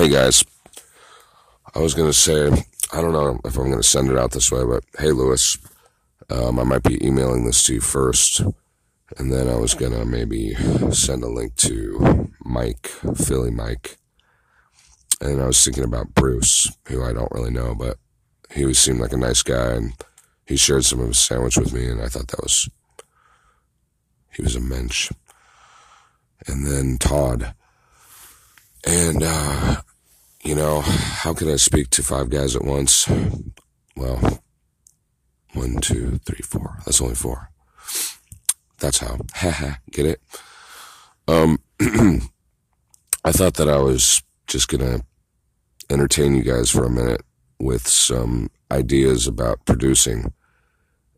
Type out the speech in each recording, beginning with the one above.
Hey guys, I was gonna say I don't know if I'm gonna send it out this way, but hey Lewis, um, I might be emailing this to you first, and then I was gonna maybe send a link to Mike, Philly Mike, and I was thinking about Bruce, who I don't really know, but he seemed like a nice guy, and he shared some of his sandwich with me, and I thought that was he was a mensch. And then Todd. And, uh, you know, how can I speak to five guys at once? Well, one, two, three, four. That's only four. That's how. Get it? Um, I thought that I was just gonna entertain you guys for a minute with some ideas about producing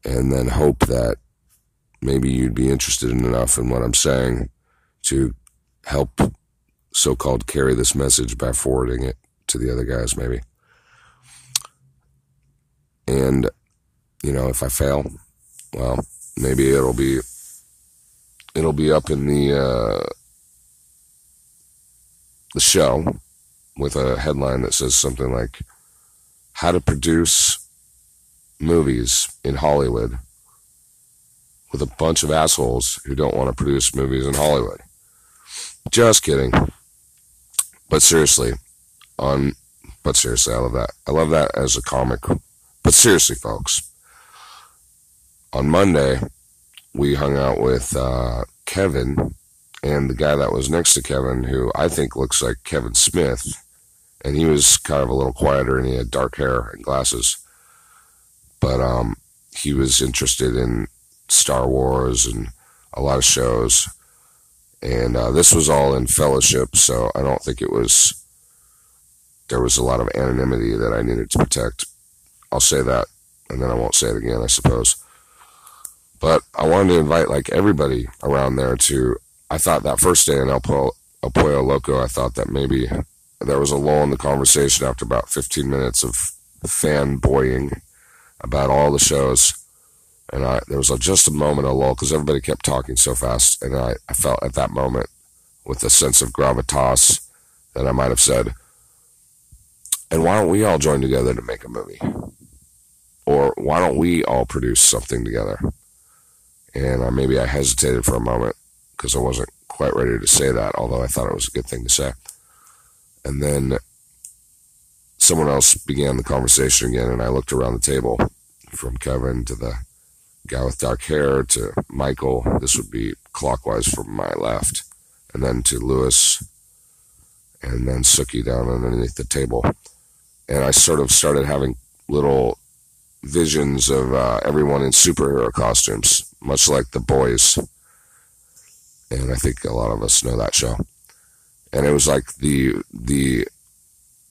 and then hope that maybe you'd be interested enough in what I'm saying to help so called carry this message by forwarding it to the other guys, maybe. And, you know, if I fail, well, maybe it'll be, it'll be up in the, uh, the show with a headline that says something like, how to produce movies in Hollywood with a bunch of assholes who don't want to produce movies in Hollywood. Just kidding. But seriously, on but seriously, I love that. I love that as a comic. But seriously, folks, on Monday we hung out with uh, Kevin and the guy that was next to Kevin, who I think looks like Kevin Smith, and he was kind of a little quieter and he had dark hair and glasses, but um, he was interested in Star Wars and a lot of shows. And uh, this was all in fellowship, so I don't think it was. There was a lot of anonymity that I needed to protect. I'll say that, and then I won't say it again, I suppose. But I wanted to invite like everybody around there to. I thought that first day in El, po- El Pollo Loco, I thought that maybe there was a lull in the conversation after about 15 minutes of fanboying about all the shows and I, there was a, just a moment of lull because everybody kept talking so fast. And I, I felt at that moment with a sense of gravitas that I might have said, and why don't we all join together to make a movie? Or why don't we all produce something together? And uh, maybe I hesitated for a moment because I wasn't quite ready to say that, although I thought it was a good thing to say. And then someone else began the conversation again, and I looked around the table from Kevin to the guy with dark hair to Michael. This would be clockwise from my left. And then to Lewis. And then Sookie down underneath the table. And I sort of started having little visions of uh, everyone in superhero costumes, much like the boys. And I think a lot of us know that show. And it was like the the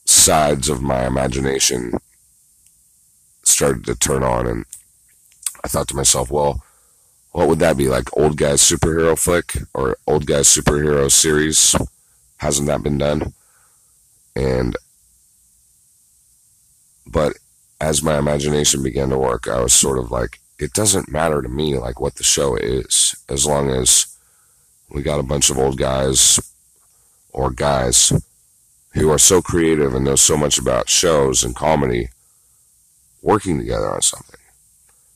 sides of my imagination started to turn on and I thought to myself, well, what would that be like? Old guys superhero flick or old guys superhero series? Hasn't that been done? And, but as my imagination began to work, I was sort of like, it doesn't matter to me like what the show is, as long as we got a bunch of old guys or guys who are so creative and know so much about shows and comedy working together on something.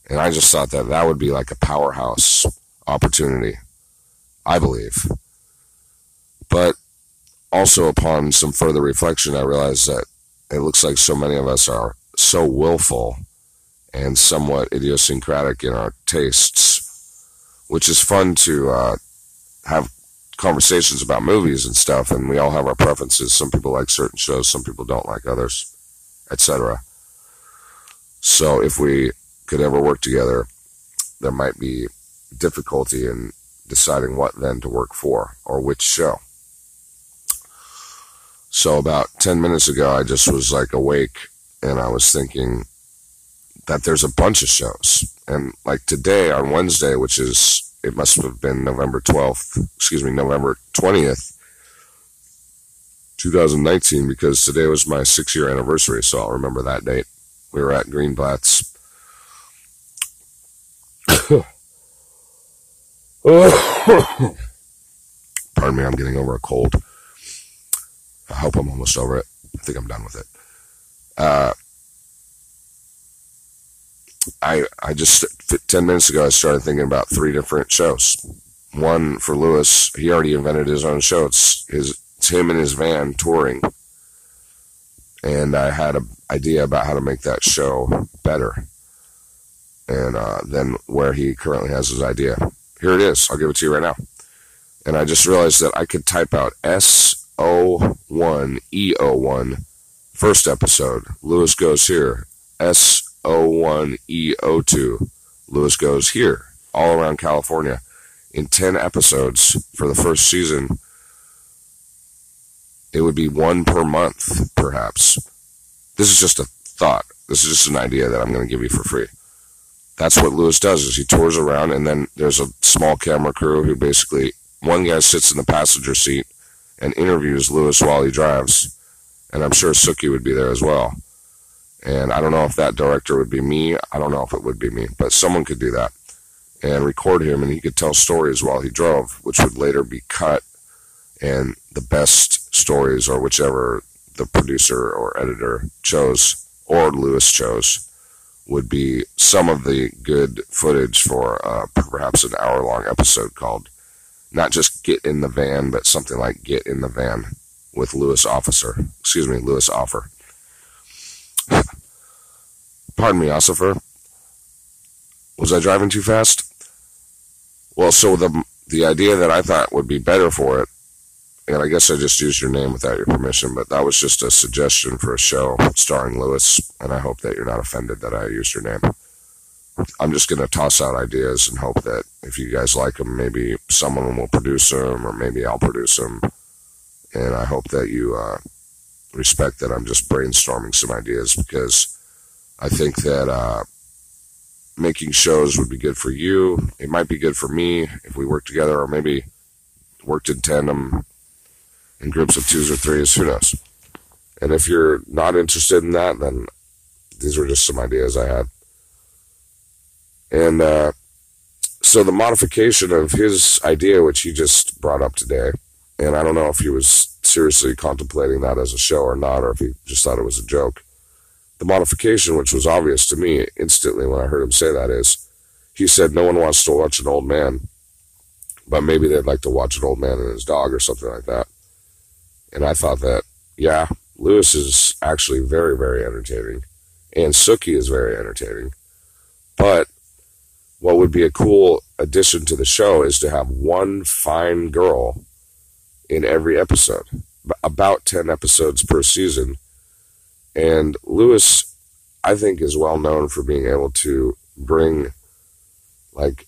And I just thought that that would be like a powerhouse opportunity, I believe. But also, upon some further reflection, I realized that it looks like so many of us are so willful and somewhat idiosyncratic in our tastes, which is fun to uh, have conversations about movies and stuff, and we all have our preferences. Some people like certain shows, some people don't like others, etc. So if we could ever work together, there might be difficulty in deciding what then to work for or which show. So about 10 minutes ago, I just was like awake and I was thinking that there's a bunch of shows. And like today on Wednesday, which is, it must have been November 12th, excuse me, November 20th, 2019, because today was my six year anniversary. So I'll remember that date. We were at Greenblatt's Pardon me, I'm getting over a cold. I hope I'm almost over it. I think I'm done with it. Uh, I I just ten minutes ago I started thinking about three different shows. One for Lewis, he already invented his own show. It's his it's him in his van touring, and I had an idea about how to make that show better. And uh, then where he currently has his idea, here it is. I'll give it to you right now. And I just realized that I could type out S O one E O one first episode. Lewis goes here. S O1E02. Lewis goes here, all around California, in 10 episodes for the first season. It would be one per month, perhaps. This is just a thought. This is just an idea that I'm going to give you for free. That's what Lewis does is he tours around and then there's a small camera crew who basically one guy sits in the passenger seat and interviews Lewis while he drives. And I'm sure Sookie would be there as well. And I don't know if that director would be me. I don't know if it would be me, but someone could do that and record him and he could tell stories while he drove, which would later be cut. And the best stories or whichever the producer or editor chose or Lewis chose would be some of the good footage for uh, perhaps an hour long episode called not just Get in the Van, but something like Get in the Van with Lewis Officer. Excuse me, Lewis Offer. Pardon me, Ossifer. Was I driving too fast? Well, so the the idea that I thought would be better for it, and I guess I just used your name without your permission, but that was just a suggestion for a show starring Lewis, and I hope that you're not offended that I used your name. I'm just going to toss out ideas and hope that if you guys like them, maybe someone will produce them, or maybe I'll produce them. And I hope that you uh, respect that I'm just brainstorming some ideas because I think that uh, making shows would be good for you. It might be good for me if we work together, or maybe worked in tandem in groups of twos or threes. Who knows? And if you're not interested in that, then these were just some ideas I had. And uh, so the modification of his idea, which he just brought up today, and I don't know if he was seriously contemplating that as a show or not, or if he just thought it was a joke the modification, which was obvious to me instantly when I heard him say that, is he said no one wants to watch an old man, but maybe they'd like to watch an old man and his dog or something like that. And I thought that, yeah, Lewis is actually very, very entertaining, and Sookie is very entertaining. But what would be a cool addition to the show is to have one fine girl in every episode, about 10 episodes per season and Lewis, I think, is well known for being able to bring like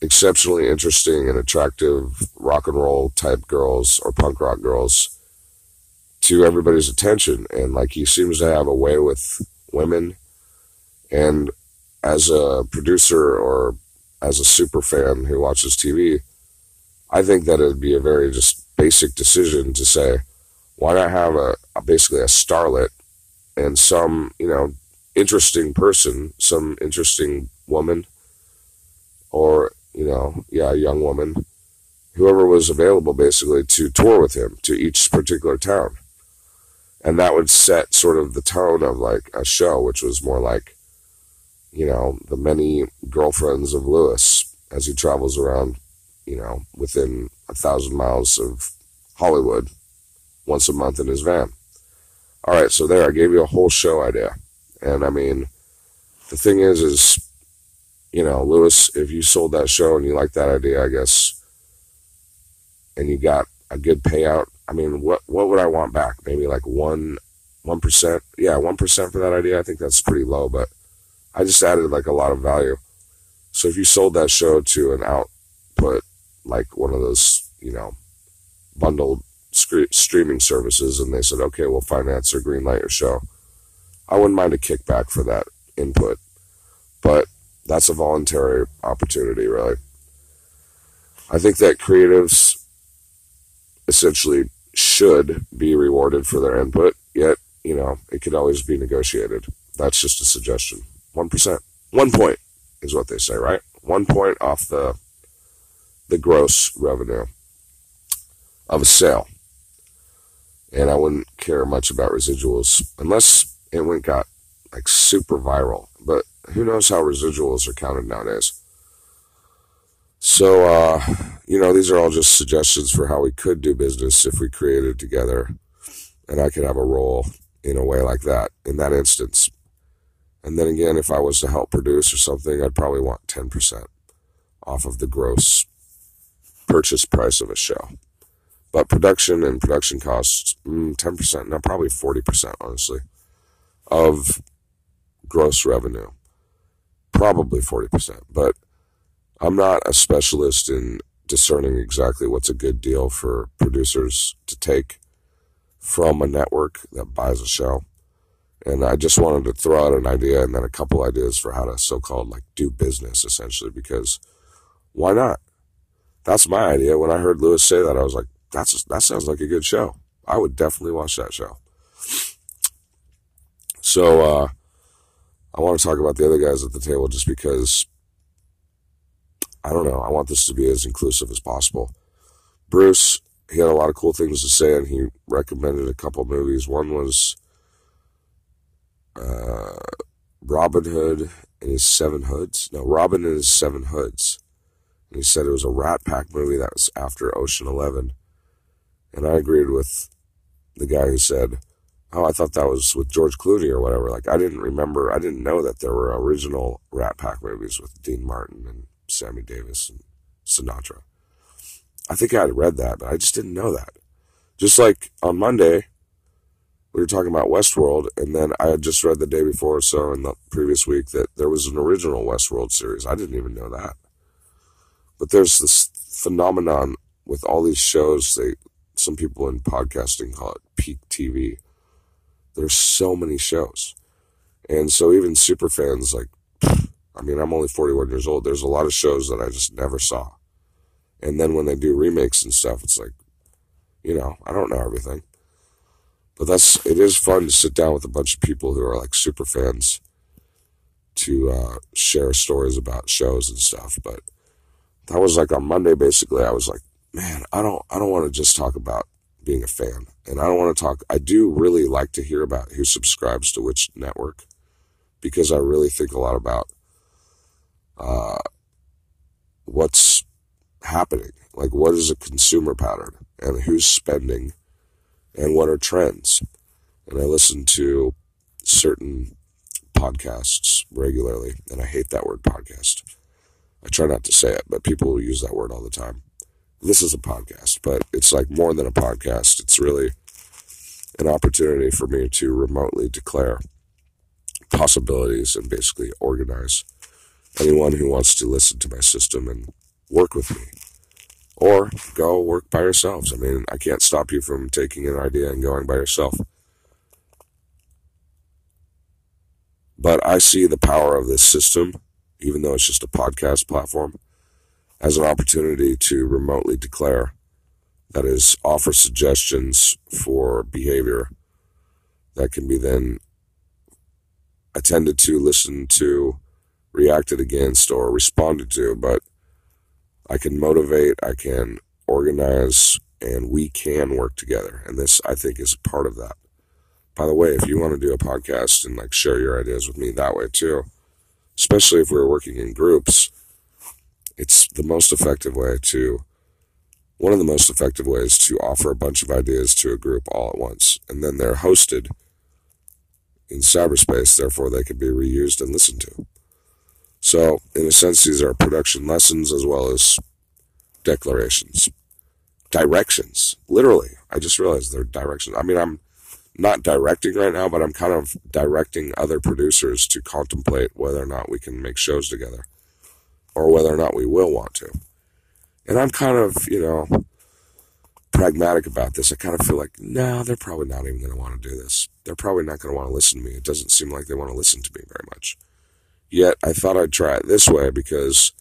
exceptionally interesting and attractive rock and roll type girls or punk rock girls to everybody's attention. And like he seems to have a way with women. And as a producer or as a super fan who watches TV, I think that it'd be a very just basic decision to say, why not have a, a basically a starlet and some, you know, interesting person, some interesting woman, or, you know, yeah, a young woman, whoever was available basically to tour with him to each particular town. And that would set sort of the tone of like a show, which was more like, you know, the many girlfriends of Lewis as he travels around, you know, within a thousand miles of Hollywood once a month in his van. All right, so there, I gave you a whole show idea. And I mean, the thing is, is, you know, Lewis, if you sold that show and you like that idea, I guess, and you got a good payout, I mean, what, what would I want back? Maybe like one, 1%? Yeah, 1% for that idea. I think that's pretty low, but I just added like a lot of value. So if you sold that show to an output, like one of those, you know, bundled streaming services and they said, okay, we'll finance or greenlight your show. I wouldn't mind a kickback for that input, but that's a voluntary opportunity, really. I think that creatives essentially should be rewarded for their input, yet, you know, it could always be negotiated. That's just a suggestion. 1%. One point is what they say, right? One point off the the gross revenue of a sale. and I wouldn't care much about residuals unless it went got like super viral. But who knows how residuals are counted nowadays? So, uh, you know, these are all just suggestions for how we could do business if we created together, and I could have a role in a way like that in that instance. And then again, if I was to help produce or something, I'd probably want 10% off of the gross purchase price of a show. But production and production costs, mm, 10%, now probably 40%, honestly, of gross revenue. Probably 40%. But I'm not a specialist in discerning exactly what's a good deal for producers to take from a network that buys a show. And I just wanted to throw out an idea and then a couple ideas for how to so called like do business essentially because why not? That's my idea. When I heard Lewis say that, I was like, that's that sounds like a good show. I would definitely watch that show. So uh, I want to talk about the other guys at the table just because I don't know. I want this to be as inclusive as possible. Bruce, he had a lot of cool things to say, and he recommended a couple movies. One was uh, Robin Hood and his Seven Hoods. No, Robin and his Seven Hoods. And he said it was a Rat Pack movie that was after Ocean Eleven. And I agreed with the guy who said, Oh, I thought that was with George Clooney or whatever. Like, I didn't remember, I didn't know that there were original Rat Pack movies with Dean Martin and Sammy Davis and Sinatra. I think I had read that, but I just didn't know that. Just like on Monday, we were talking about Westworld, and then I had just read the day before or so in the previous week that there was an original Westworld series. I didn't even know that. But there's this phenomenon with all these shows. They some people in podcasting call it peak TV. There's so many shows, and so even super fans like, I mean, I'm only 41 years old. There's a lot of shows that I just never saw, and then when they do remakes and stuff, it's like, you know, I don't know everything, but that's it is fun to sit down with a bunch of people who are like super fans to uh, share stories about shows and stuff, but that was like on Monday. Basically, I was like, man, I don't, I don't want to just talk about being a fan, and I don't want to talk. I do really like to hear about who subscribes to which network, because I really think a lot about uh, what's happening. Like, what is a consumer pattern, and who's spending, and what are trends. And I listen to certain podcasts regularly, and I hate that word podcast I try not to say it, but people use that word all the time. This is a podcast, but it's like more than a podcast. It's really an opportunity for me to remotely declare possibilities and basically organize anyone who wants to listen to my system and work with me. Or go work by yourselves. I mean, I can't stop you from taking an idea and going by yourself. But I see the power of this system even though it's just a podcast platform, as an opportunity to remotely declare, that is, offer suggestions for behavior that can be then attended to, listened to, reacted against, or responded to. But I can motivate, I can organize, and we can work together. And this, I think, is part of that. By the way, if you want to do a podcast and like share your ideas with me that way too, especially if we're working in groups, it's the most effective way to, one of the most effective ways to offer a bunch of ideas to a group all at once. And then they're hosted in cyberspace, therefore they can be reused and listened to. So, in a sense, these are production lessons as well as declarations, directions. Literally, I just realized they're directions. I mean, I'm not directing right now, but I'm kind of directing other producers to contemplate whether or not we can make shows together or whether or not we will want to. And I'm kind of, you know, pragmatic about this. I kind of feel like, no, they're probably not even going to want to do this. They're probably not going to want to listen to me. It doesn't seem like they want to listen to me very much. Yet I thought I'd try it this way because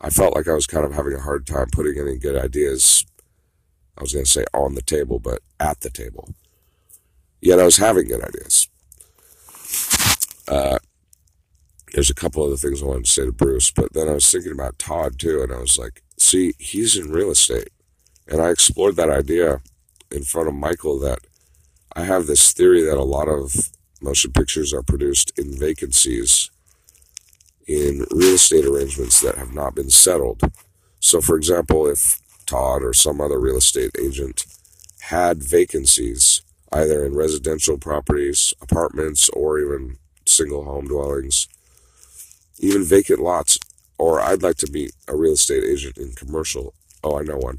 I felt like I was kind of having a hard time putting any good ideas. I was going to say on the table, but at the table. Yet I was having good ideas. Uh, there's a couple other things I wanted to say to Bruce, but then I was thinking about Todd too, and I was like, see, he's in real estate. And I explored that idea in front of Michael that I have this theory that a lot of motion pictures are produced in vacancies in real estate arrangements that have not been settled. So, for example, if Todd or some other real estate agent had vacancies, either in residential properties, apartments, or even single home dwellings, even vacant lots, or I'd like to meet a real estate agent in commercial. Oh, I know one,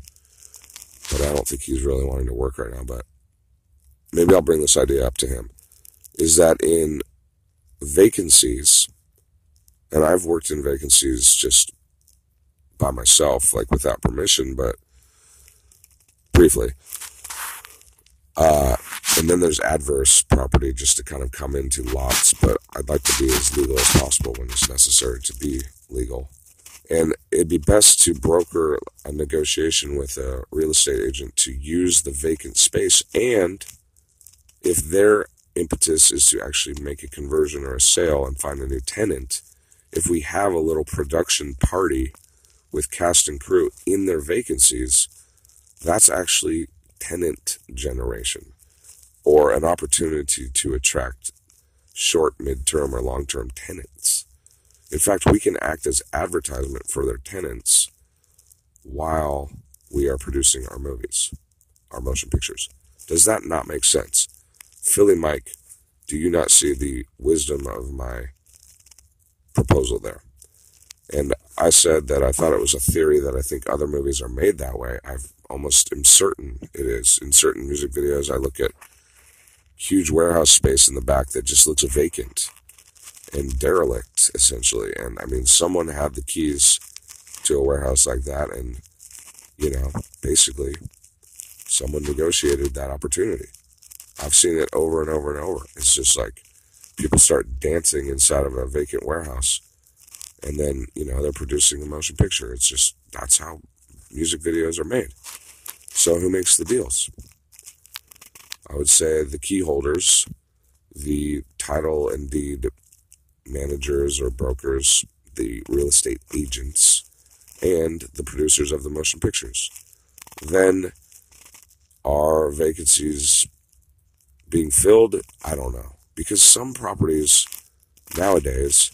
but I don't think he's really wanting to work right now, but maybe I'll bring this idea up to him, is that in vacancies, and I've worked in vacancies just by myself, like without permission, but briefly. Uh, and then there's adverse property just to kind of come into lots, but I'd like to be as legal as possible when it's necessary to be legal. And it'd be best to broker a negotiation with a real estate agent to use the vacant space and if their impetus is to actually make a conversion or a sale and find a new tenant, if we have a little production party with cast and crew in their vacancies, that's actually tenant generation or an opportunity to attract short, midterm, or long term tenants. In fact, we can act as advertisement for their tenants while we are producing our movies, our motion pictures. Does that not make sense? Philly Mike, do you not see the wisdom of my proposal there? And I said that I thought it was a theory that I think other movies are made that way. I've almost am certain it is. In certain music videos, I look at huge warehouse space in the back that just looks vacant and derelict, essentially. And I mean, someone had the keys to a warehouse like that, and, you know, basically, someone negotiated that opportunity. I've seen it over and over and over. It's just like people start dancing inside of a vacant warehouse and then, you know, they're producing a motion picture. It's just, that's how music videos are made. So who makes the deals? I would say the key holders, the title and deed managers or brokers, the real estate agents, and the producers of the motion pictures. Then are vacancies being filled? I don't know. Because some properties nowadays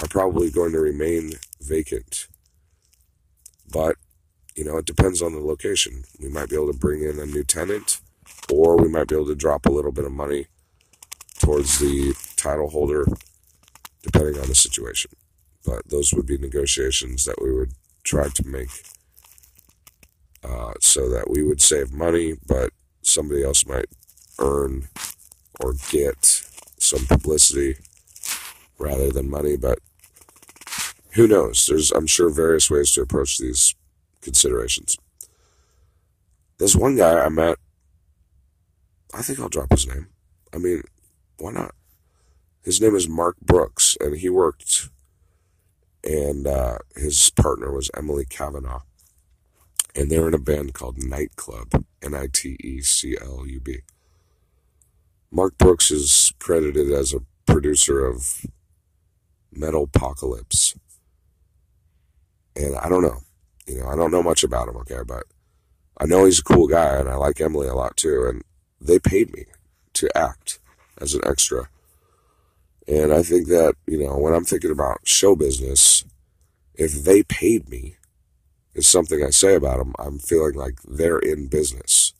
are probably going to remain vacant. But, you know, it depends on the location. We might be able to bring in a new tenant, or we might be able to drop a little bit of money towards the title holder, depending on the situation. But those would be negotiations that we would try to make uh, so that we would save money, but somebody else might earn or get some publicity rather than money. But who knows? There's, I'm sure, various ways to approach these considerations. There's one guy I met. I think I'll drop his name. I mean, why not? His name is Mark Brooks, and he worked, and uh, his partner was Emily Kavanaugh. And they're in a band called Nightclub, N I T E C L U B. Mark Brooks is credited as a producer of Metal Apocalypse. And I don't know. You know, I don't know much about him, okay, but I know he's a cool guy and I like Emily a lot too. And they paid me to act as an extra. And I think that, you know, when I'm thinking about show business, if they paid me, is something I say about them, I'm feeling like they're in business.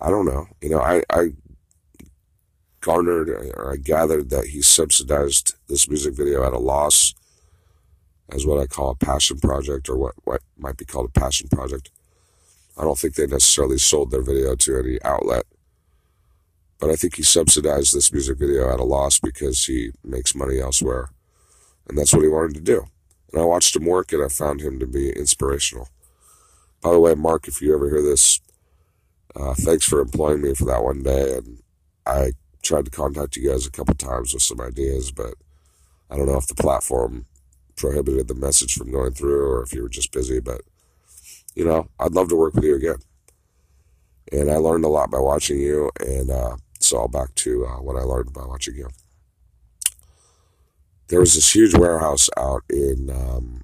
I don't know. You know, I, I garnered or I gathered that he subsidized this music video at a loss as what I call a passion project or what, what might be called a passion project. I don't think they necessarily sold their video to any outlet, but I think he subsidized this music video at a loss because he makes money elsewhere. And that's what he wanted to do. And I watched him work and I found him to be inspirational. By the way, Mark, if you ever hear this, uh, thanks for employing me for that one day. And I tried to contact you guys a couple times with some ideas, but I don't know if the platform prohibited the message from going through or if you were just busy. But, you know, I'd love to work with you again. And I learned a lot by watching you, and uh, it's all back to uh, what I learned by watching you. There was this huge warehouse out in, um,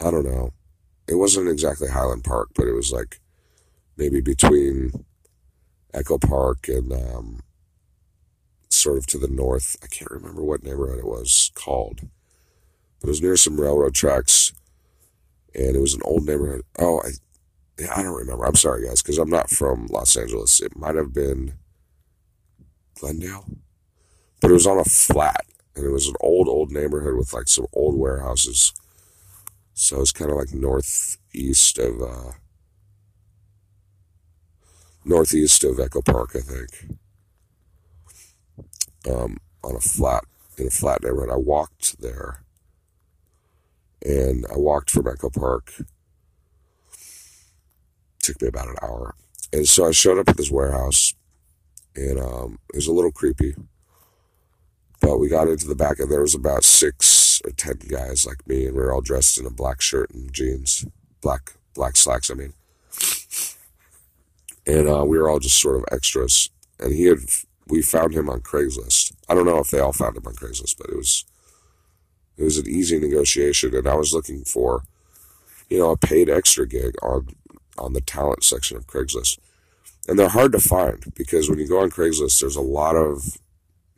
I don't know, it wasn't exactly Highland Park, but it was like maybe between Echo Park and um, sort of to the north. I can't remember what neighborhood it was called, but it was near some railroad tracks, and it was an old neighborhood. Oh, I, yeah, I don't remember. I'm sorry, guys, because I'm not from Los Angeles. It might have been Glendale, but it was on a flat, and it was an old, old neighborhood with like some old warehouses. So it's kind of like northeast of uh, northeast of Echo Park, I think. Um, on a flat in a flat neighborhood. I walked there, and I walked from Echo Park. took me about an hour, and so I showed up at this warehouse, and um, it was a little creepy. But we got into the back, and there was about six or ten guys like me, and we were all dressed in a black shirt and jeans, black black slacks. I mean, and uh, we were all just sort of extras. And he had we found him on Craigslist. I don't know if they all found him on Craigslist, but it was it was an easy negotiation, and I was looking for you know a paid extra gig on on the talent section of Craigslist. And they're hard to find because when you go on Craigslist, there's a lot of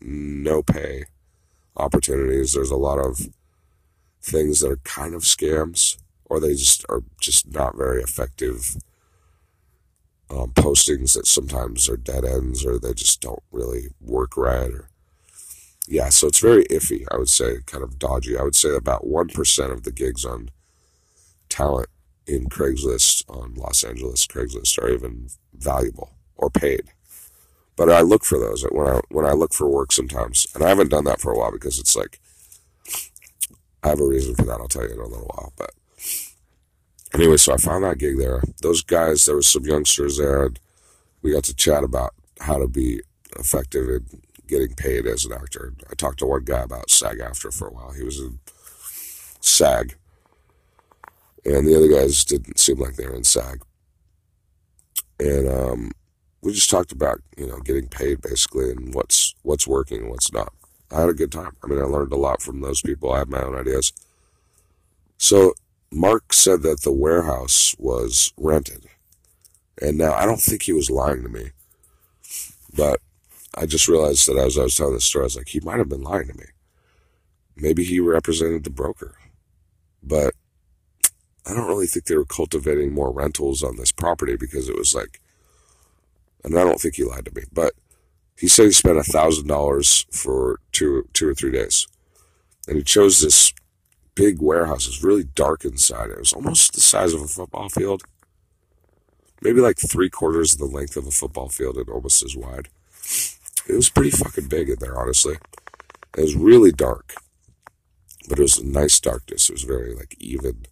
no pay opportunities. There's a lot of things that are kind of scams, or they just are just not very effective um, postings that sometimes are dead ends, or they just don't really work right. Or yeah, so it's very iffy. I would say, kind of dodgy. I would say about one percent of the gigs on talent in Craigslist on Los Angeles Craigslist are even valuable or paid. But I look for those when I when I look for work sometimes, and I haven't done that for a while because it's like I have a reason for that. I'll tell you in a little while. But anyway, so I found that gig there. Those guys, there was some youngsters there, and we got to chat about how to be effective in getting paid as an actor. I talked to one guy about SAG-AFTRA for a while. He was in SAG, and the other guys didn't seem like they were in SAG. And um, we just talked about you know getting paid basically and what's what's working and what's not. I had a good time. I mean, I learned a lot from those people. I have my own ideas. So Mark said that the warehouse was rented, and now I don't think he was lying to me, but I just realized that as I was telling the story, I was like, he might have been lying to me. Maybe he represented the broker, but I don't really think they were cultivating more rentals on this property because it was like and I don't think he lied to me, but he said he spent a thousand dollars for two two or three days, and he chose this big warehouse. It was really dark inside. It was almost the size of a football field, maybe like three quarters of the length of a football field and almost as wide. It was pretty fucking big in there, honestly. It was really dark, but it was a nice darkness. It was very like even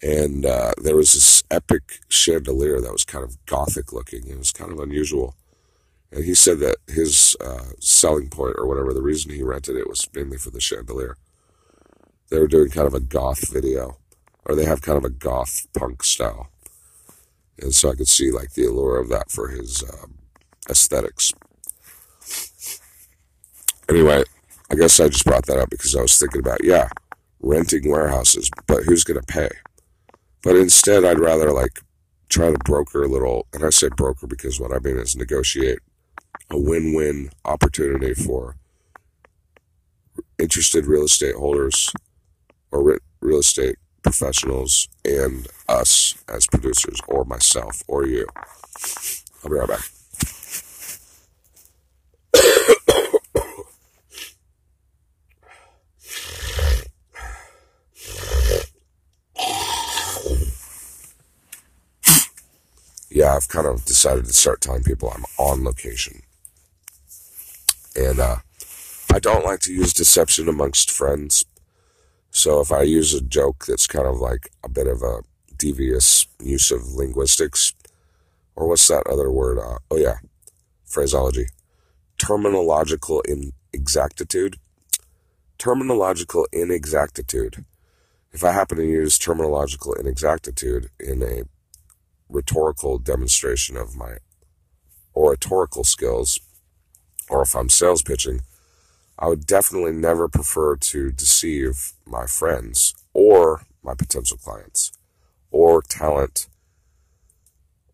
and uh, there was this epic chandelier that was kind of gothic looking. It was kind of unusual. And he said that his uh, selling point, or whatever the reason he rented it, was mainly for the chandelier. They were doing kind of a goth video, or they have kind of a goth punk style. And so I could see like the allure of that for his um, aesthetics. Anyway, I guess I just brought that up because I was thinking about, yeah, renting warehouses, but who's going to pay? But instead, I'd rather like try to broker a little, and I say broker because what I mean is negotiate a win win opportunity for interested real estate holders or real estate professionals and us as producers, or myself, or you. I'll be right back. yeah, I've kind of decided to start telling people I'm on location. And uh, I don't like to use deception amongst friends. So if I use a joke that's kind of like a bit of a devious use of linguistics, or what's that other word? Uh, oh, yeah, phraseology. Terminological inexactitude. Terminological inexactitude. If I happen to use terminological inexactitude in a rhetorical demonstration of my oratorical skills, or if I'm sales pitching, I would definitely never prefer to deceive my friends or my potential clients or talent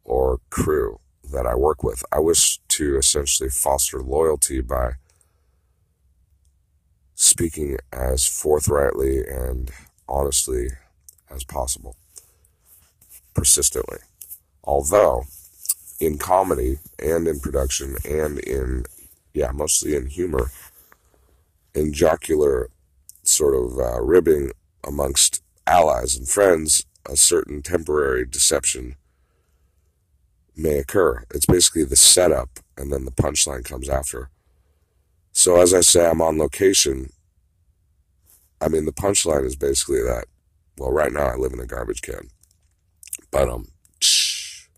or crew that I work with. I wish to essentially foster loyalty by speaking as forthrightly and honestly as possible, persistently. Although, in comedy and in production and in, yeah, mostly in humor, in jocular sort of uh, ribbing amongst allies and friends, a certain temporary deception may occur. It's basically the setup, and then the punchline comes after. So, as I say, I'm on location. I mean, the punchline is basically that. Well, right now I live in a garbage can, but um,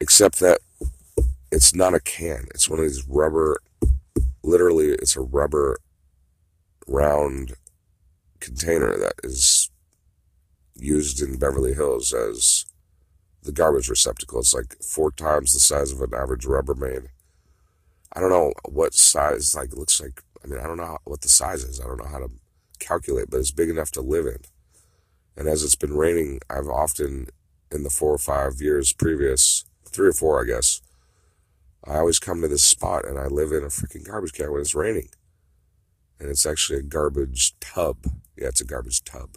except that it's not a can. It's one of these rubber. Literally, it's a rubber round container that is used in Beverly Hills as the garbage receptacle. It's like four times the size of an average Rubbermaid. I don't know what size, like, looks like. I mean, I don't know what the size is. I don't know how to calculate, but it's big enough to live in. And as it's been raining, I've often, in the four or five years previous, three or four, I guess, I always come to this spot and I live in a freaking garbage can when it's raining. And it's actually a garbage tub. Yeah, it's a garbage tub.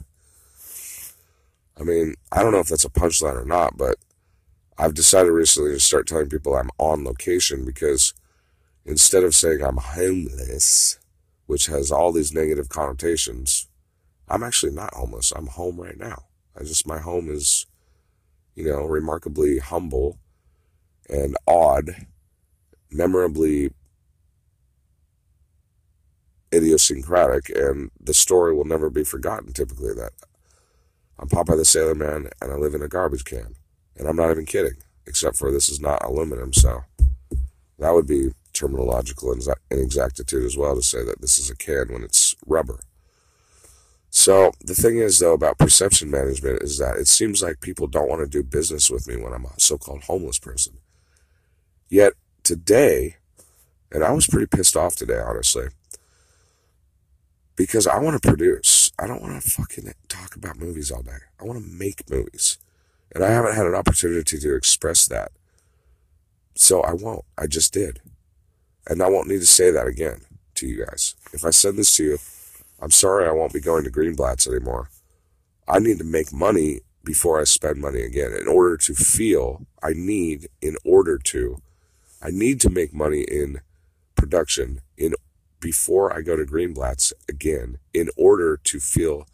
I mean, I don't know if that's a punchline or not, but I've decided recently to start telling people I'm on location because instead of saying I'm homeless, which has all these negative connotations, I'm actually not homeless. I'm home right now. I just, my home is, you know, remarkably humble and odd, memorably idiosyncratic, and the story will never be forgotten typically that I'm Popeye the Sailor Man and I live in a garbage can. And I'm not even kidding, except for this is not aluminum, so that would be terminological inexactitude as well to say that this is a can when it's rubber. So the thing is, though, about perception management is that it seems like people don't want to do business with me when I'm a so-called homeless person. Yet today, and I was pretty pissed off today, honestly, because I want to produce. I don't want to fucking talk about movies all day. I want to make movies. And I haven't had an opportunity to express that. So I won't. I just did. And I won't need to say that again to you guys. If I send this to you, I'm sorry I won't be going to Greenblatt's anymore. I need to make money before I spend money again. In order to feel, I need, in order to, I need to make money in production in before I go to Greenblatt's again in order to feel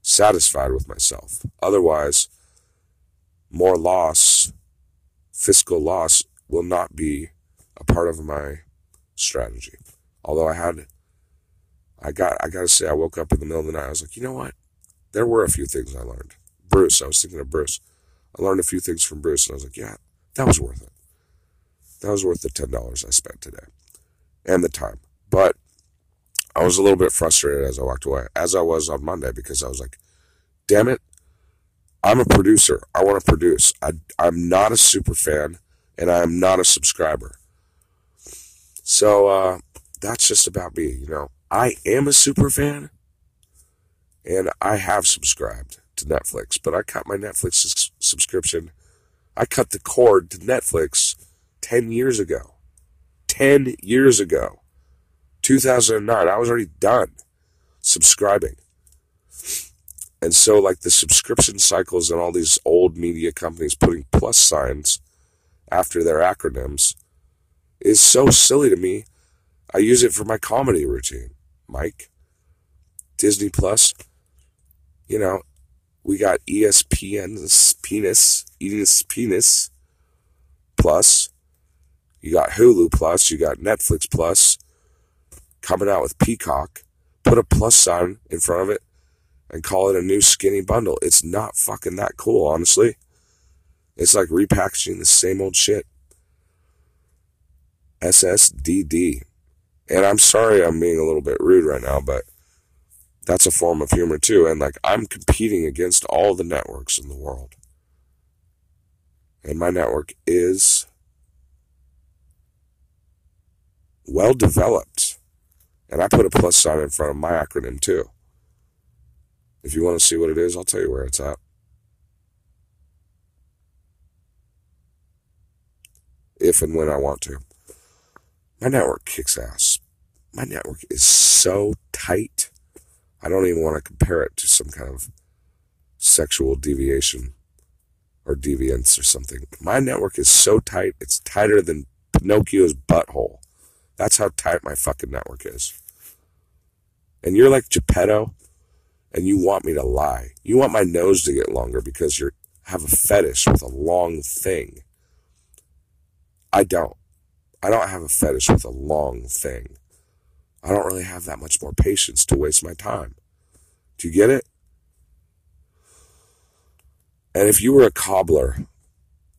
satisfied with myself. Otherwise, more loss, fiscal loss, will not be a part of my strategy. Although I had, I got, I gotta say, I woke up in the middle of the night. I was like, you know what? There were a few things I learned. Bruce, I was thinking of Bruce. I learned a few things from Bruce, and I was like, yeah, that was worth it. That was worth the ten dollars I spent today, and the time. But I was a little bit frustrated as I walked away, as I was on Monday, because I was like, damn it, I'm a producer. I want to produce. I, I'm not a super fan, and I am not a subscriber. So uh, that's just about me. You know, I am a super fan, and I have subscribed to Netflix, but I cut my Netflix subscription. I cut the cord to Netflix 10 years ago. 10 years ago. 2009. I was already done subscribing. And so, like the subscription cycles and all these old media companies putting plus signs after their acronyms is so silly to me. I use it for my comedy routine, Mike. Disney Plus, you know, we got ESPN's penis, Edith's penis plus. You got Hulu plus, you got Netflix plus, coming out with Peacock. Put a plus sign in front of it and call it a new skinny bundle. It's not fucking that cool, honestly. It's like repackaging the same old shit. SSDD. And I'm sorry I'm being a little bit rude right now, but that's a form of humor too. And like, I'm competing against all the networks in the world. And my network is well developed. And I put a plus sign in front of my acronym too. If you want to see what it is, I'll tell you where it's at. if and when I want to. My network kicks ass. My network is so tight. I don't even want to compare it to some kind of sexual deviation or deviance or something. My network is so tight, it's tighter than Pinocchio's butthole. That's how tight my fucking network is. And you're like Geppetto, and you want me to lie. You want my nose to get longer because you have a fetish with a long thing. I don't. I don't have a fetish with a long thing. I don't really have that much more patience to waste my time. Do you get it? And if you were a cobbler,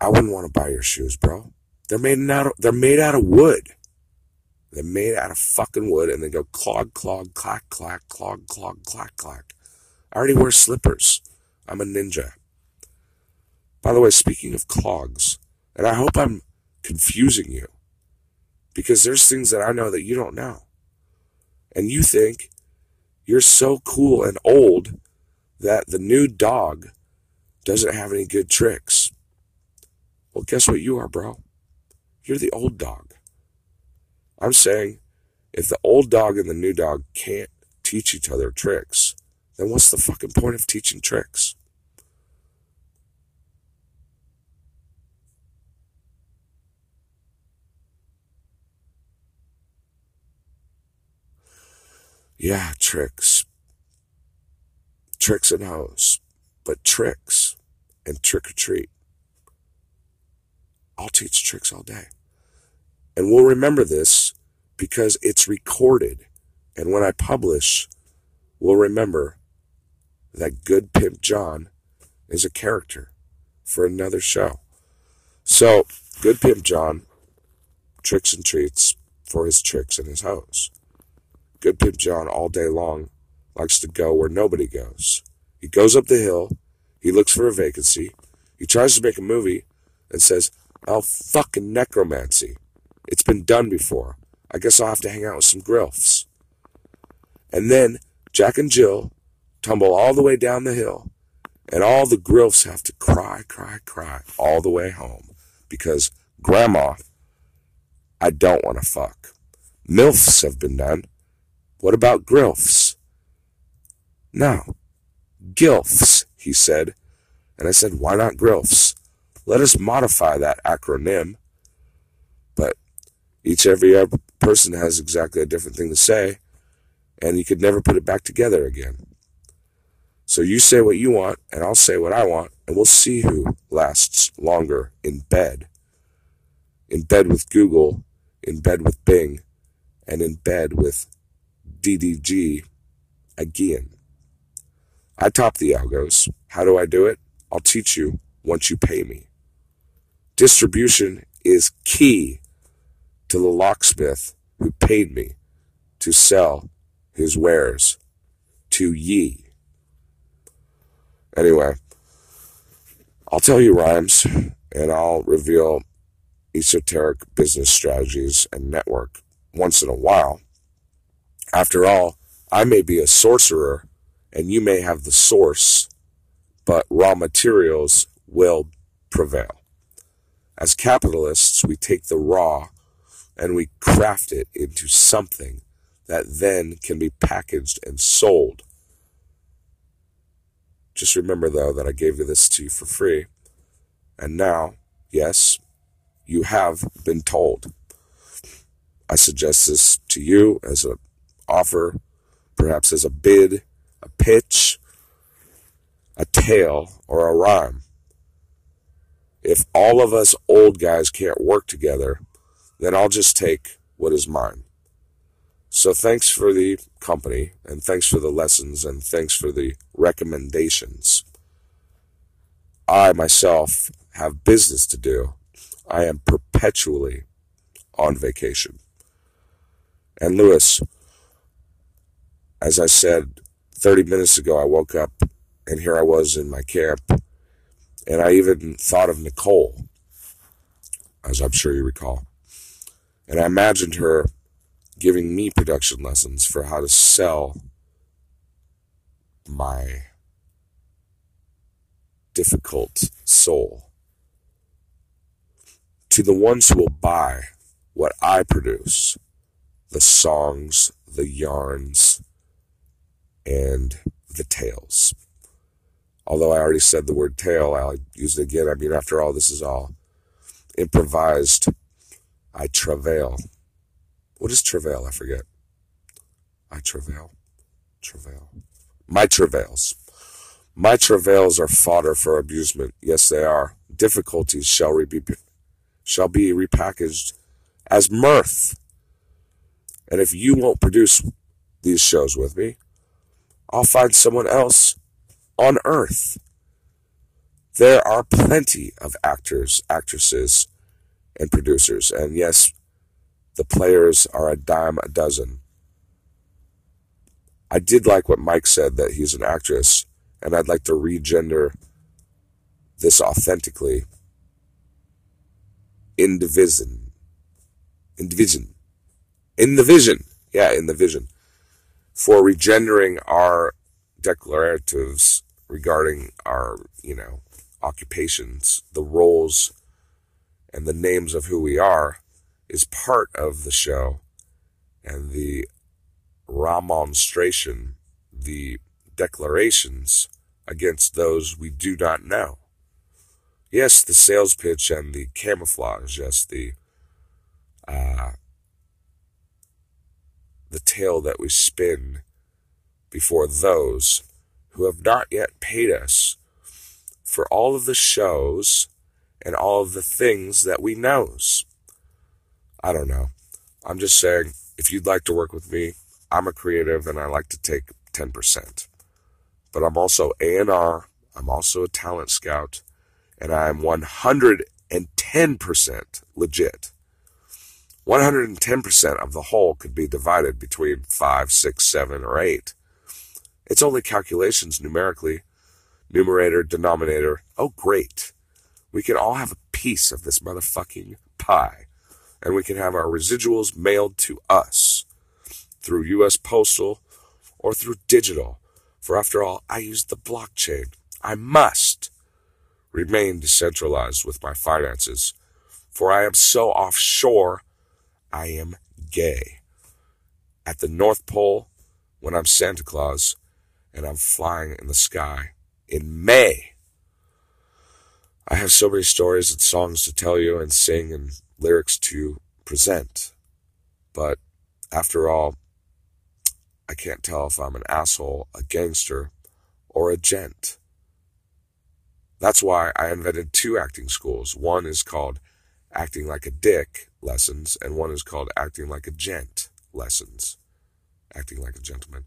I wouldn't want to buy your shoes, bro. They're made out of, they're made out of wood. They're made out of fucking wood and they go clog, clog, clack, clack, clog, clog, clack, clack. I already wear slippers. I'm a ninja. By the way, speaking of clogs, and I hope I'm confusing you because there's things that I know that you don't know. And you think you're so cool and old that the new dog doesn't have any good tricks. Well, guess what you are, bro? You're the old dog. I'm saying if the old dog and the new dog can't teach each other tricks, then what's the fucking point of teaching tricks? Yeah, tricks. Tricks and hoes. But tricks and trick or treat. I'll teach tricks all day. And we'll remember this because it's recorded. And when I publish, we'll remember that Good Pimp John is a character for another show. So, Good Pimp John tricks and treats for his tricks and his hoes. Good Pimp John all day long likes to go where nobody goes. He goes up the hill, he looks for a vacancy, he tries to make a movie, and says, Oh, fucking necromancy. It's been done before. I guess I'll have to hang out with some grilfs. And then Jack and Jill tumble all the way down the hill, and all the grilfs have to cry, cry, cry all the way home because Grandma, I don't want to fuck. MILFs have been done. What about grilfs? No. GILFs, he said. And I said, why not grilfs? Let us modify that acronym. But each every person has exactly a different thing to say, and you could never put it back together again. So you say what you want, and I'll say what I want, and we'll see who lasts longer in bed. In bed with Google, in bed with Bing, and in bed with DDG again. I top the algos. How do I do it? I'll teach you once you pay me. Distribution is key to the locksmith who paid me to sell his wares to ye. Anyway, I'll tell you rhymes and I'll reveal esoteric business strategies and network once in a while. After all, I may be a sorcerer and you may have the source, but raw materials will prevail. As capitalists, we take the raw and we craft it into something that then can be packaged and sold. Just remember, though, that I gave you this to you for free. And now, yes, you have been told. I suggest this to you as an offer, perhaps as a bid, a pitch, a tale, or a rhyme if all of us old guys can't work together, then I'll just take what is mine. So thanks for the company and thanks for the lessons and thanks for the recommendations. I myself have business to do. I am perpetually on vacation. And Lewis, as I said 30 minutes ago, I woke up and here I was in my camp and I even thought of Nicole, as I'm sure you recall. And I imagined her giving me production lessons for how to sell my difficult soul To the ones who will buy what I produce, the songs, the yarns, and the tales. Although I already said the word tale, I'll use it again. I mean, after all, this is all improvised. I travail. What is travail? I forget. I travail. Travail. My travails. My travails are fodder for abusement. Yes, they are. Difficulties shall be, shall be repackaged as mirth. And if you won't produce these shows with me, I'll find someone else on earth. There are plenty of actors, actresses, and producers. And yes, the players are a dime a dozen. I did like what Mike said that he's an actress, and I'd like to regender this authentically in division. In division. In the vision. Yeah, in the vision. For regendering our declaratives regarding our, you know, occupations, the roles, and the names of who we are is part of the show. And the remonstration, the declarations against those we do not know. Yes, the sales pitch and the camouflage, yes, the uh, the tale that we spin before those who have not yet paid us for all of the shows and all of the things that we knows. I don't know. I'm just saying, if you'd like to work with me, I'm a creative and I like to take 10%. But I'm also A&R, I'm also a talent scout, and I'm 110% legit. 110% of the whole could be divided between 5, 6, 7, or 8. It's only calculations numerically. Numerator, denominator. Oh, great. We can all have a piece of this motherfucking pie. And we can have our residuals mailed to us through U.S. Postal or through digital. For after all, I use the blockchain. I must remain decentralized with my finances. For I am so offshore, I am gay. At the North Pole, when I'm Santa Claus, and I'm flying in the sky in May. I have so many stories and songs to tell you and sing and lyrics to present. But after all, I can't tell if I'm an asshole, a gangster, or a gent. That's why I invented two acting schools. One is called Acting Like a Dick Lessons, and one is called Acting Like a Gent Lessons. Acting Like a Gentleman.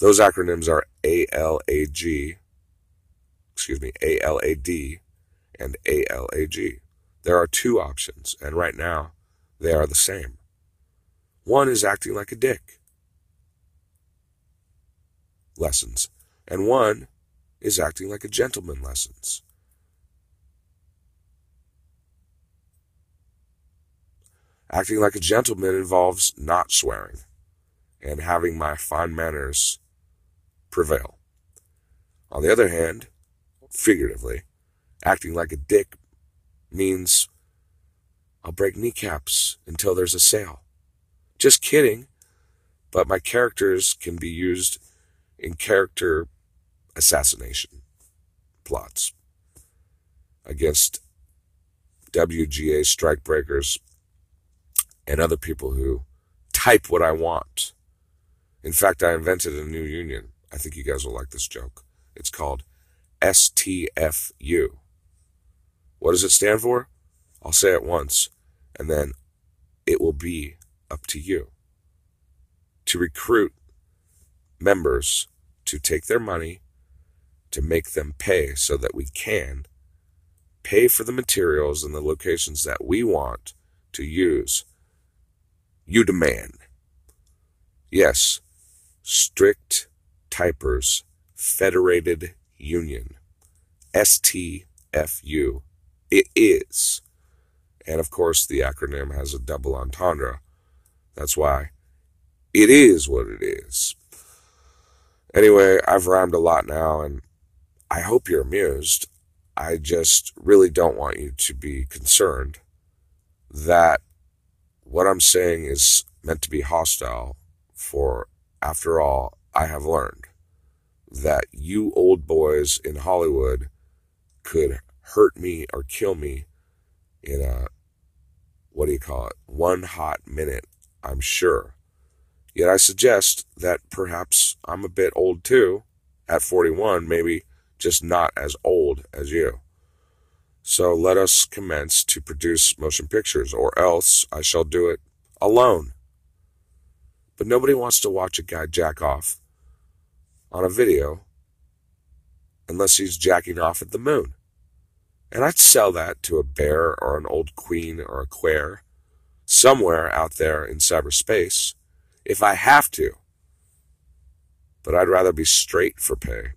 Those acronyms are ALAG, excuse me, ALAD and ALAG. There are two options, and right now they are the same. One is acting like a dick. Lessons. And one is acting like a gentleman lessons. Acting like a gentleman involves not swearing and having my fine manners prevail. On the other hand, figuratively, acting like a dick means I'll break kneecaps until there's a sale. Just kidding, but my characters can be used in character assassination plots against WGA strikebreakers and other people who type what I want. In fact, I invented a new union. I think you guys will like this joke. It's called STFU. What does it stand for? I'll say it once, and then it will be up to you to recruit members to take their money, to make them pay so that we can pay for the materials and the locations that we want to use. You demand. Yes, strict Typers Federated Union. STFU. It is. And of course, the acronym has a double entendre. That's why it is what it is. Anyway, I've rhymed a lot now, and I hope you're amused. I just really don't want you to be concerned that what I'm saying is meant to be hostile, for after all, I have learned that you old boys in Hollywood could hurt me or kill me in a, what do you call it, one hot minute, I'm sure. Yet I suggest that perhaps I'm a bit old too, at 41, maybe just not as old as you. So let us commence to produce motion pictures, or else I shall do it alone. But nobody wants to watch a guy jack off on a video unless he's jacking off at the moon. And I'd sell that to a bear or an old queen or a queer somewhere out there in cyberspace if I have to. But I'd rather be straight for pay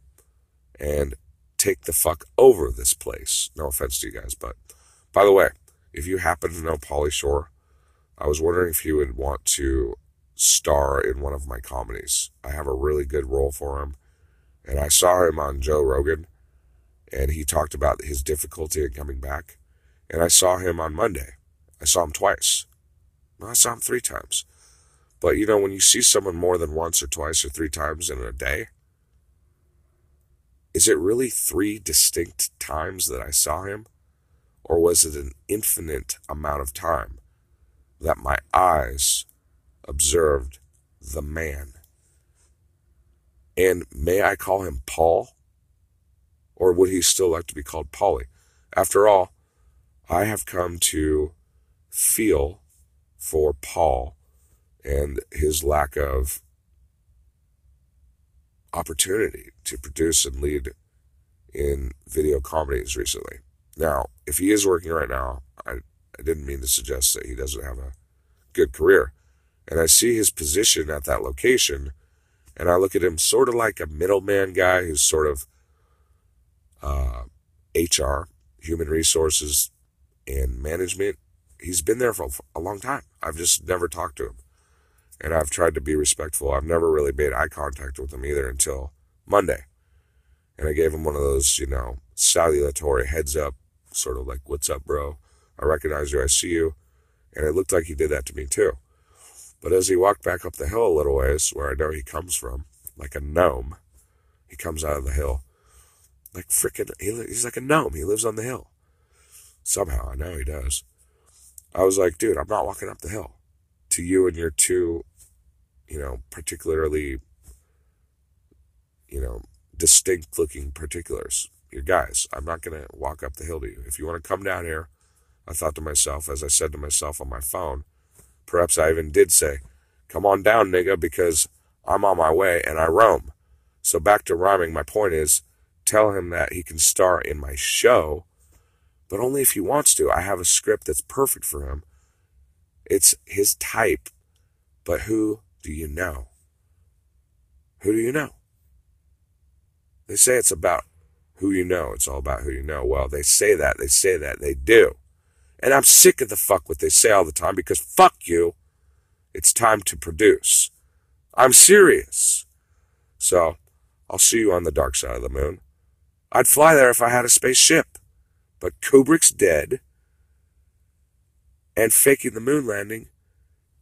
and take the fuck over this place. No offense to you guys, but by the way, if you happen to know Pauly Shore, I was wondering if you would want to star in one of my comedies. I have a really good role for him. And I saw him on Joe Rogan, and he talked about his difficulty in coming back. And I saw him on Monday. I saw him twice. I saw him three times. But you know, when you see someone more than once or twice or three times in a day, is it really three distinct times that I saw him? Or was it an infinite amount of time that my eyes observed the man? And may I call him Paul? Or would he still like to be called Pauly? After all, I have come to feel for Paul and his lack of opportunity to produce and lead in video comedies recently. Now, if he is working right now, I, I didn't mean to suggest that he doesn't have a good career. And I see his position at that location, and I look at him sort of like a middleman guy who's sort of uh, HR, human resources, and management. He's been there for a long time. I've just never talked to him and I've tried to be respectful. I've never really made eye contact with him either until Monday. And I gave him one of those, you know, salutatory heads up, sort of like, what's up, bro? I recognize you, I see you. And it looked like he did that to me too. But as he walked back up the hill a little ways, where I know he comes from, like a gnome, he comes out of the hill. Like frickin', he's like a gnome. He lives on the hill. Somehow, I know he does. I was like, dude, I'm not walking up the hill to you and your two you know, particularly, you know, distinct looking particulars. Your guys, I'm not going to walk up the hill to you. If you want to come down here, I thought to myself, as I said to myself on my phone, perhaps I even did say, come on down, nigga, because I'm on my way and I roam. So back to rhyming, my point is, tell him that he can star in my show, but only if he wants to. I have a script that's perfect for him. It's his type, but who do you know? Who do you know? They say it's about who you know. It's all about who you know. Well, they say that. They say that. They do. And I'm sick of the fuck what they say all the time because fuck you. It's time to produce. I'm serious. So, I'll see you on the dark side of the moon. I'd fly there if I had a spaceship. But Kubrick's dead. And faking the moon landing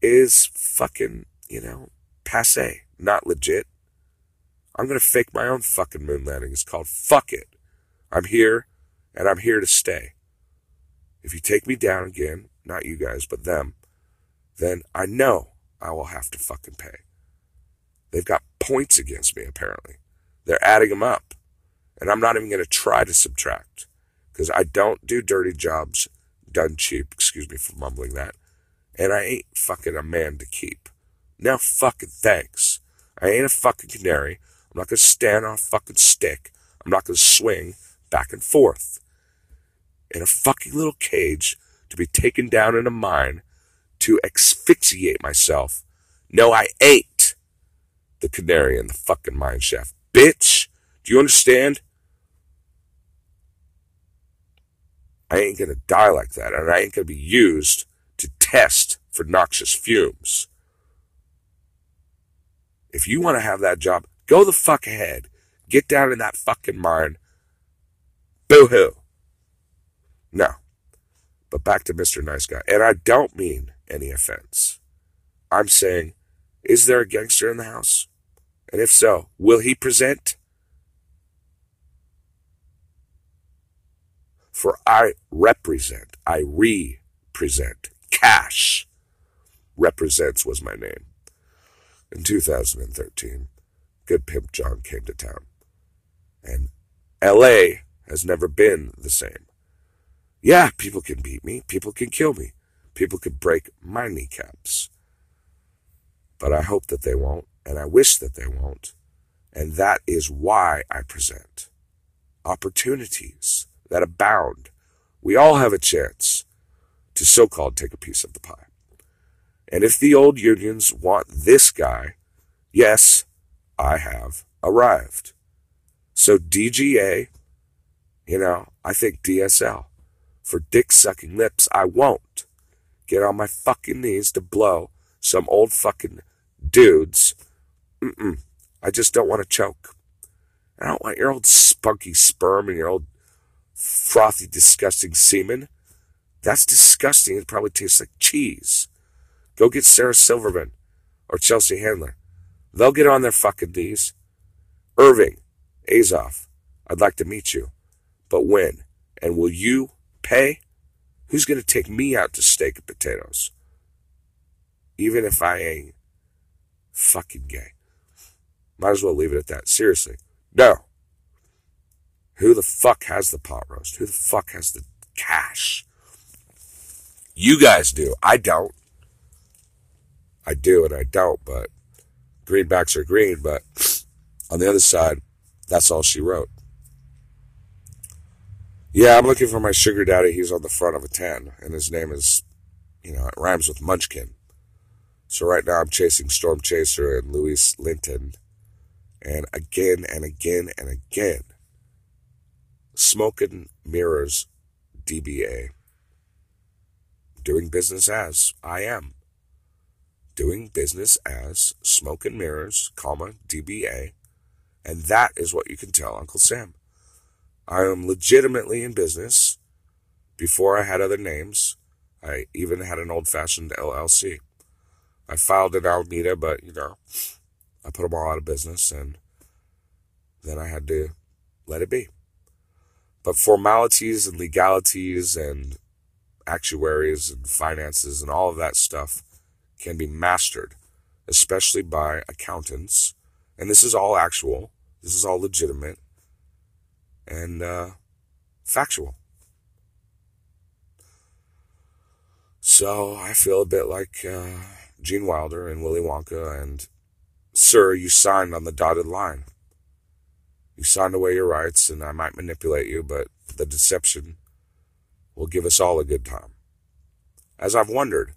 is fucking you know, passe, not legit. I'm going to fake my own fucking moon landing. It's called Fuck It. I'm here, and I'm here to stay. If you take me down again, not you guys, but them, then I know I will have to fucking pay. They've got points against me, apparently. They're adding them up. And I'm not even going to try to subtract because I don't do dirty jobs done cheap. Excuse me for mumbling that. And I ain't fucking a man to keep. Now fucking thanks. I ain't a fucking canary. I'm not gonna stand on a fucking stick. I'm not gonna swing back and forth in a fucking little cage to be taken down in a mine to asphyxiate myself. No, I ain't the canary in the fucking mine shaft. Bitch, do you understand? I ain't gonna die like that, and I ain't gonna be used to test for noxious fumes. If you want to have that job, go the fuck ahead. Get down in that fucking mine. Boo hoo. No. But back to Mr. Nice Guy. And I don't mean any offense. I'm saying, is there a gangster in the house? And if so, will he present? For I represent, I represent. Cash represents was my name. In 2013, Good Pimp John came to town. And LA has never been the same. Yeah, people can beat me, people can kill me, people can break my kneecaps. But I hope that they won't, and I wish that they won't. And that is why I present opportunities that abound. We all have a chance to so called take a piece of the pie. And if the old unions want this guy, yes, I have arrived. So DGA, you know, I think DSL. For dick sucking lips, I won't get on my fucking knees to blow some old fucking dudes. Mm-mm. I just don't want to choke. I don't want your old spunky sperm and your old frothy, disgusting semen. That's disgusting. It probably tastes like cheese. Go get Sarah Silverman or Chelsea Handler. They'll get on their fucking knees. Irving, Azoff, I'd like to meet you. But when? And will you pay? Who's going to take me out to steak and potatoes? Even if I ain't fucking gay. Might as well leave it at that. Seriously. No. Who the fuck has the pot roast? Who the fuck has the cash? You guys do. I don't. I do and I don't, but greenbacks are green, but on the other side, that's all she wrote. Yeah, I'm looking for my sugar daddy. He's on the front of a 10, and his name is, you know, it rhymes with Munchkin. So right now I'm chasing Storm Chaser and Louise Linton. And again and again and again, Smoke and Mirrors DBA. Doing business as I am doing business as Smoke and Mirrors, comma, DBA, and that is what you can tell Uncle Sam. I am legitimately in business. Before I had other names, I even had an old fashioned LLC. I filed in Alameda, but you know, I put them all out of business and then I had to let it be. But formalities and legalities and actuaries and finances and all of that stuff can be mastered, especially by accountants. And this is all actual, this is all legitimate and uh, factual. So I feel a bit like uh, Gene Wilder and Willy Wonka, and sir, you signed on the dotted line. You signed away your rights, and I might manipulate you, but the deception will give us all a good time. As I've wondered,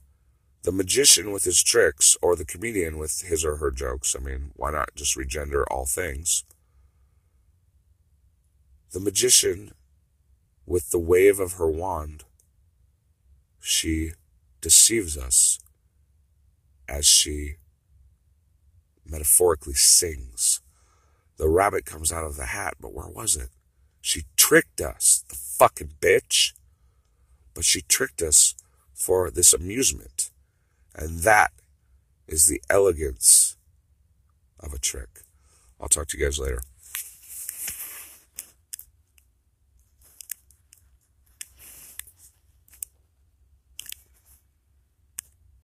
the magician with his tricks or the comedian with his or her jokes. I mean, why not just regender all things? The magician with the wave of her wand, she deceives us as she metaphorically sings. The rabbit comes out of the hat, but where was it? She tricked us, the fucking bitch. But she tricked us for this amusement. And that is the elegance of a trick. I'll talk to you guys later.